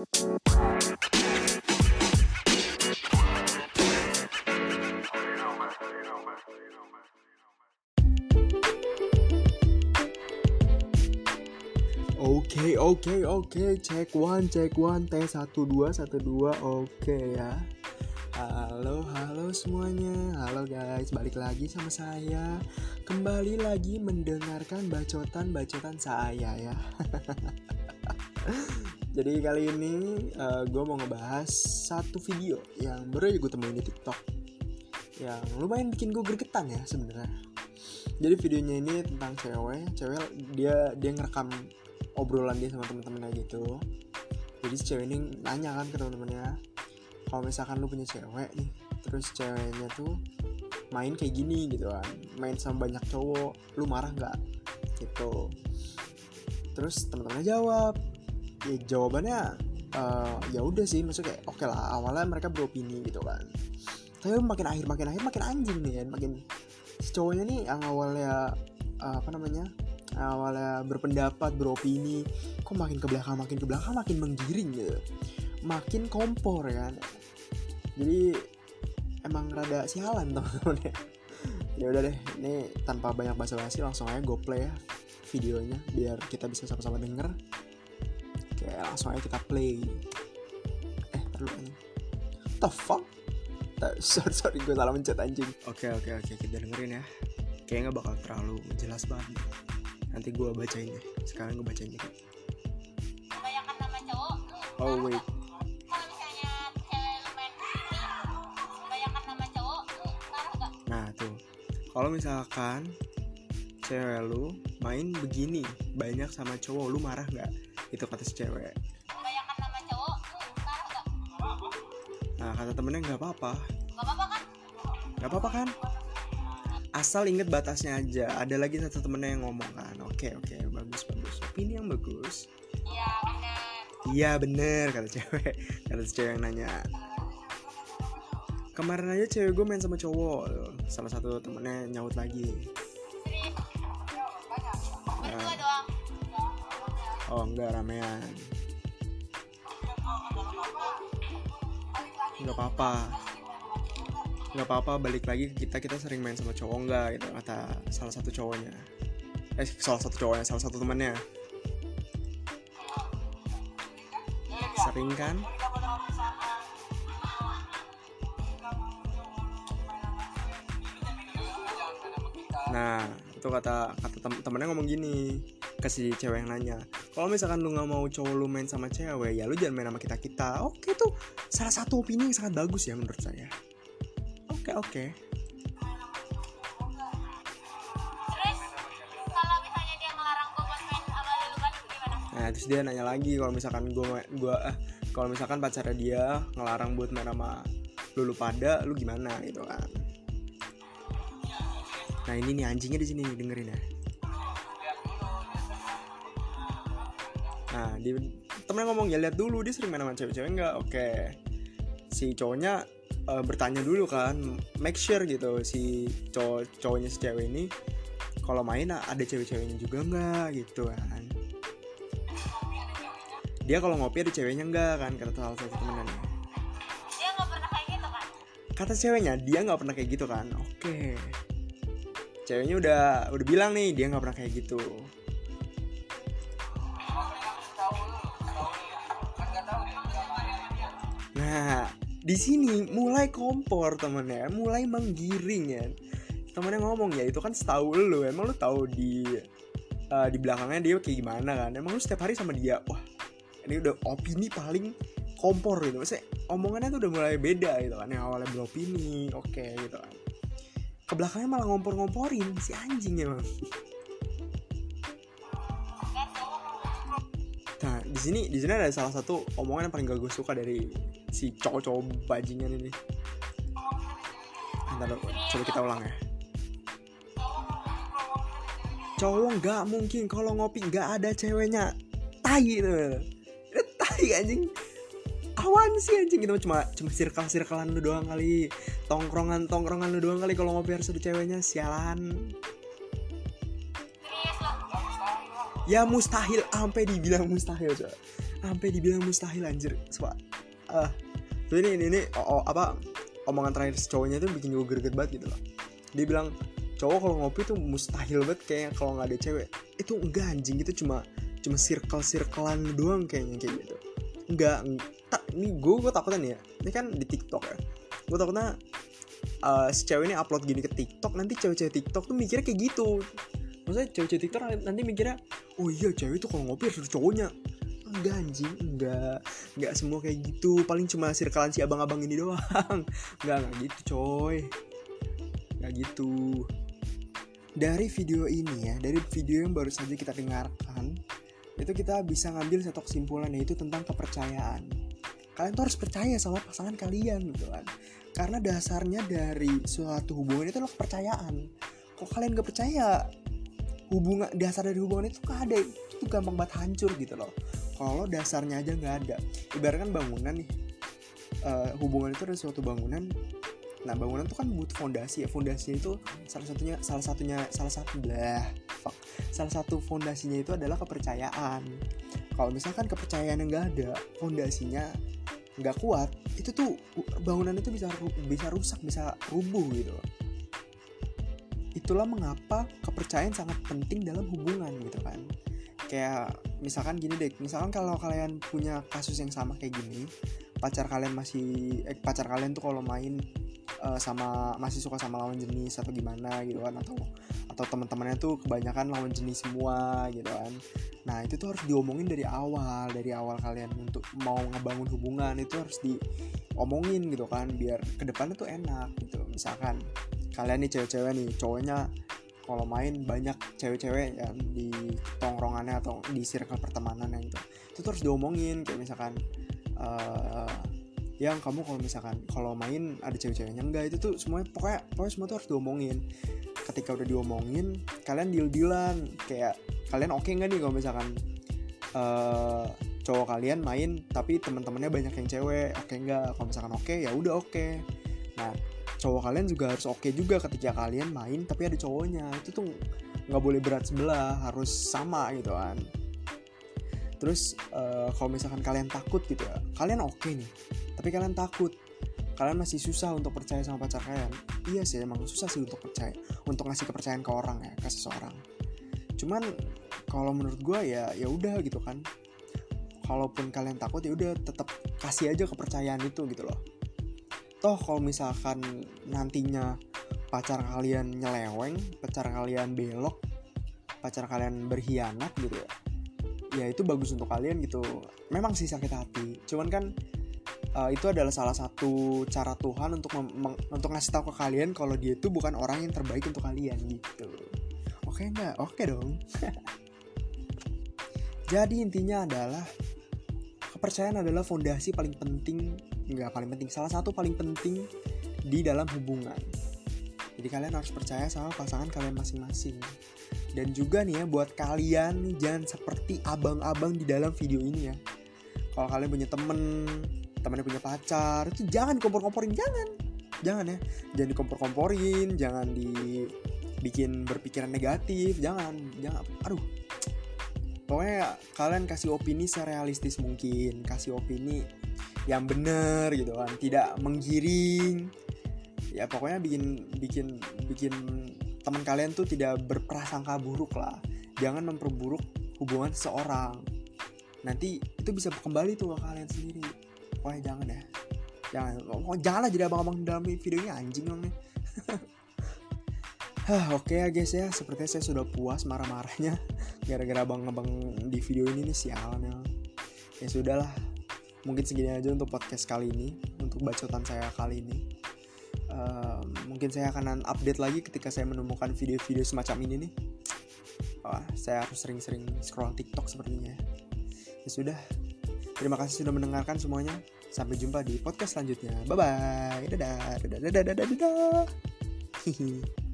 Oke oke oke. Cek one cek one. T satu dua satu dua. Oke ya. Halo halo semuanya. Halo guys. Balik lagi sama saya. Kembali lagi mendengarkan bacotan-bacotan saya ya Jadi kali ini uh, gue mau ngebahas satu video yang baru aja gue temuin di TikTok. Yang lumayan bikin gue gregetan ya sebenarnya. Jadi videonya ini tentang cewek cewek dia dia ngerekam obrolan dia sama temen-temennya gitu. Jadi cewek ini nanya kan ke temen-temennya kalau misalkan lu punya cewek nih terus ceweknya tuh main kayak gini gitu kan main sama banyak cowok lu marah nggak? Gitu. Terus temen-temennya jawab ya jawabannya uh, ya udah sih maksudnya kayak oke okay lah awalnya mereka beropini gitu kan. Tapi makin akhir makin akhir makin anjing nih kan makin si cowoknya nih yang awalnya uh, apa namanya awalnya berpendapat beropini kok makin ke belakang makin ke belakang makin menggiring gitu. Makin kompor kan. Jadi emang rada sialan teman-teman ya. Ya udah deh ini tanpa banyak basa-basi langsung aja go play ya videonya biar kita bisa sama-sama denger oke langsung aja kita play. Eh perlu ini the fuck? Sorry sorry gue salah mencet anjing. Oke oke oke kita dengerin ya. Kayaknya nggak bakal terlalu jelas banget nanti gue bacain deh sekarang gue bacain deh kebanyakan nama cowok oh wait. Gak nah tuh. Kalau misalkan cewek lu main begini banyak sama cowok lu marah nggak itu kata si cewek. Kebanyakan nama cowok ngaruh gak nah kata temennya nggak apa-apa. Gak apa-apa kan? Nggak apa-apa kan? Asal inget batasnya aja. Ada lagi satu temennya yang ngomong kan. Oke oke. Bagus bagus. Opini yang bagus. Iya bener. Iya bener kata cewek. Kata si cewek yang nanya. Kemarin aja cewek gue main sama cowok. Salah satu temennya nyaut lagi oh enggak ramean. Nggak apa-apa. Nggak apa-apa balik lagi ke kita kita sering main sama cowok enggak gitu kata salah satu cowoknya. Eh salah satu cowoknya salah satu temannya sering kan? Nah itu kata kata tem temennya ngomong gini ke si cewek yang nanya kalau misalkan lu nggak mau cowok lu main sama cewek ya lu jangan main sama kita kita. Oke tuh salah satu opini yang sangat bagus ya menurut saya. Oke oke. Terus kalau misalnya dia ngelarang gue buat main sama lu kan nah terus dia nanya lagi kalau misalkan gua gua eh, kalau misalkan pacarnya dia ngelarang buat main sama lulu pada lu gimana? Gitu kan. Nah ini nih anjingnya di sini nih dengerin ya nah dia temennya ngomong ya lihat dulu. Dia sering main sama cewek-cewek enggak oke. Si cowoknya eh, bertanya dulu kan make sure gitu si cowok cowoknya si cewek ini kalau main ada cewek-ceweknya juga enggak? Gitu kan. Dia kalau ngopi ada ceweknya enggak kan kata salah satu temennya. Dia nggak pernah kayak gitu kan kata ceweknya dia nggak pernah kayak gitu kan oke. Ceweknya udah udah bilang nih dia nggak pernah kayak gitu nah di sini mulai kompor temennya mulai menggiring ya. Temennya ngomong ya itu kan setahu lu emang lu tahu di eh, di belakangnya dia kayak gimana kan? Emang lu setiap hari sama dia? Wah ini udah opini paling kompor gitu. Maksudnya omongannya tuh udah mulai beda gitu kan yang awalnya beropini oke gitu kan. Ke belakangnya malah ngompor-ngomporin si anjing emang. Nah di sini di sini ada salah satu omongan yang paling gak gue suka dari si cowok-cowok bajingan ini. Ntar, coba kita ulang ya. Cowok nggak mungkin kalau ngopi nggak ada ceweknya. Tai itu. Tai anjing. Awan sih anjing. Itu cuma cuma circle circlean lu doang kali. Tongkrongan tongkrongan lu doang kali kalau ngopi harus ada ceweknya. Sialan. Ya mustahil. Sampai dibilang mustahil coba sampai dibilang mustahil anjir. Sumpah. Tuh ini ini, ini oh, oh, apa omongan terakhir cowoknya itu bikin gue greget banget gitu loh. Dia bilang cowok kalau ngopi tuh mustahil banget kayak kalau nggak ada cewek. Itu enggak anjing. Itu cuma cuma circle circlean doang kayaknya kayak gitu. Enggak eng- tak ini gue gue takutnya nih ya. Ini kan di TikTok ya. Gue takutnya uh, si cewek ini upload gini ke TikTok nanti cewek-cewek TikTok tuh mikirnya kayak gitu. Maksudnya cewek-cewek TikTok nanti mikirnya oh iya cewek tuh kalau ngopi harus cowoknya enggak anjing enggak. Enggak semua kayak gitu. Paling cuma circlean si abang-abang ini doang. Enggak enggak gitu coy. Enggak gitu. Dari video ini ya dari video yang baru saja kita dengarkan itu kita bisa ngambil satu kesimpulan yaitu tentang kepercayaan. Kalian tuh harus percaya sama pasangan kalian gitu kan. Karena dasarnya dari suatu hubungan itu adalah kepercayaan. Kalau kalian gak percaya? Hubungan dasar dari hubungan itu gak ada. Itu gampang banget hancur gitu loh kalau dasarnya aja nggak ada. Ibaratkan bangunan nih eh, hubungan itu ada suatu bangunan. Nah bangunan itu kan butuh fondasi ya. Fondasi itu salah satunya salah satunya salah satu lah fuck. salah satu fondasinya itu adalah kepercayaan. Kalau misalkan kepercayaan yang nggak ada fondasinya nggak kuat itu tuh bangunan itu bisa bisa rusak bisa rubuh gitu. Itulah mengapa kepercayaan sangat penting dalam hubungan gitu kan kayak misalkan gini deh misalkan kalau kalian punya kasus yang sama kayak gini pacar kalian masih eh, pacar kalian tuh kalau main eh, sama masih suka sama lawan jenis atau gimana gitu kan atau atau teman-temannya tuh kebanyakan lawan jenis semua gitu kan. Nah itu tuh harus diomongin dari awal dari awal kalian untuk mau ngebangun hubungan itu harus diomongin gitu kan biar ke depannya tuh enak gitu. Misalkan kalian nih cewek-cewek nih cowoknya kalau main banyak cewek-cewek ya di tongkrongannya atau di circle pertemanan gitu. Itu tuh harus diomongin kayak misalkan eh yang kamu kalau misalkan kalau main ada cewek-ceweknya enggak itu tuh semuanya pokoknya pokoknya semua tuh harus diomongin. Ketika udah diomongin kalian deal dealan kayak kalian oke nggak nih kalau misalkan eh cowok kalian main tapi teman-temannya banyak yang cewek oke nggak kalau misalkan oke ya udah oke. Nah cowok kalian juga harus oke juga ketika kalian main tapi ada cowoknya. Itu tuh nggak boleh berat sebelah harus sama gitu kan. Terus eh, kalau misalkan kalian takut gitu ya kalian oke nih tapi kalian takut. Kalian masih susah untuk percaya sama pacar kalian. Iya sih emang susah sih untuk percaya untuk ngasih kepercayaan ke orang ya ke seseorang. Cuman kalau menurut gue ya ya udah gitu kan. Kalaupun kalian takut ya udah tetap kasih aja kepercayaan itu gitu loh toh kalau misalkan nantinya pacar kalian nyeleweng pacar kalian belok pacar kalian berkhianat gitu ya ya itu bagus untuk kalian gitu. Memang sih sakit hati. Cuman kan uh, itu adalah salah satu cara Tuhan untuk untuk ngasih tahu ke kalian kalau dia itu bukan orang yang terbaik untuk kalian gitu. Oke nggak? Oke dong. Jadi intinya adalah kepercayaan adalah fondasi paling penting nggak paling penting. Salah satu paling penting di dalam hubungan. Jadi kalian harus percaya sama pasangan kalian masing-masing. Dan juga nih ya buat kalian nih jangan seperti abang-abang di dalam video ini ya. Kalau kalian punya temen temennya punya pacar itu jangan kompor-komporin jangan. Jangan ya. Jangan dikompor-komporin jangan dibikin berpikiran negatif jangan jangan. Aduh. Pokoknya kalian kasih opini serealistis mungkin kasih opini yang bener gitu kan tidak menggiring. Ya pokoknya bikin bikin bikin teman kalian tuh tidak berprasangka buruk lah. Jangan memperburuk hubungan seseorang. Nanti itu bisa kembali tuh ke kalian sendiri. Pokoknya jangan ya jangan oh, janganlah jadi abang-abang dalam video ini anjing dong nih. Oke ya guys ya, sepertinya saya sudah puas marah-marahnya. Gara-gara abang-abang di video ini nih sialan ya. Ya sudahlah, mungkin segini aja untuk podcast kali ini, untuk bacotan saya kali ini. Eh, mungkin saya akan update lagi ketika saya menemukan video-video semacam ini nih. Wah, saya harus sering-sering scroll TikTok sepertinya. Ya sudah, terima kasih sudah mendengarkan semuanya. Sampai jumpa di podcast selanjutnya. Bye bye. Dadah, dadah, dadah, dadah, dadah.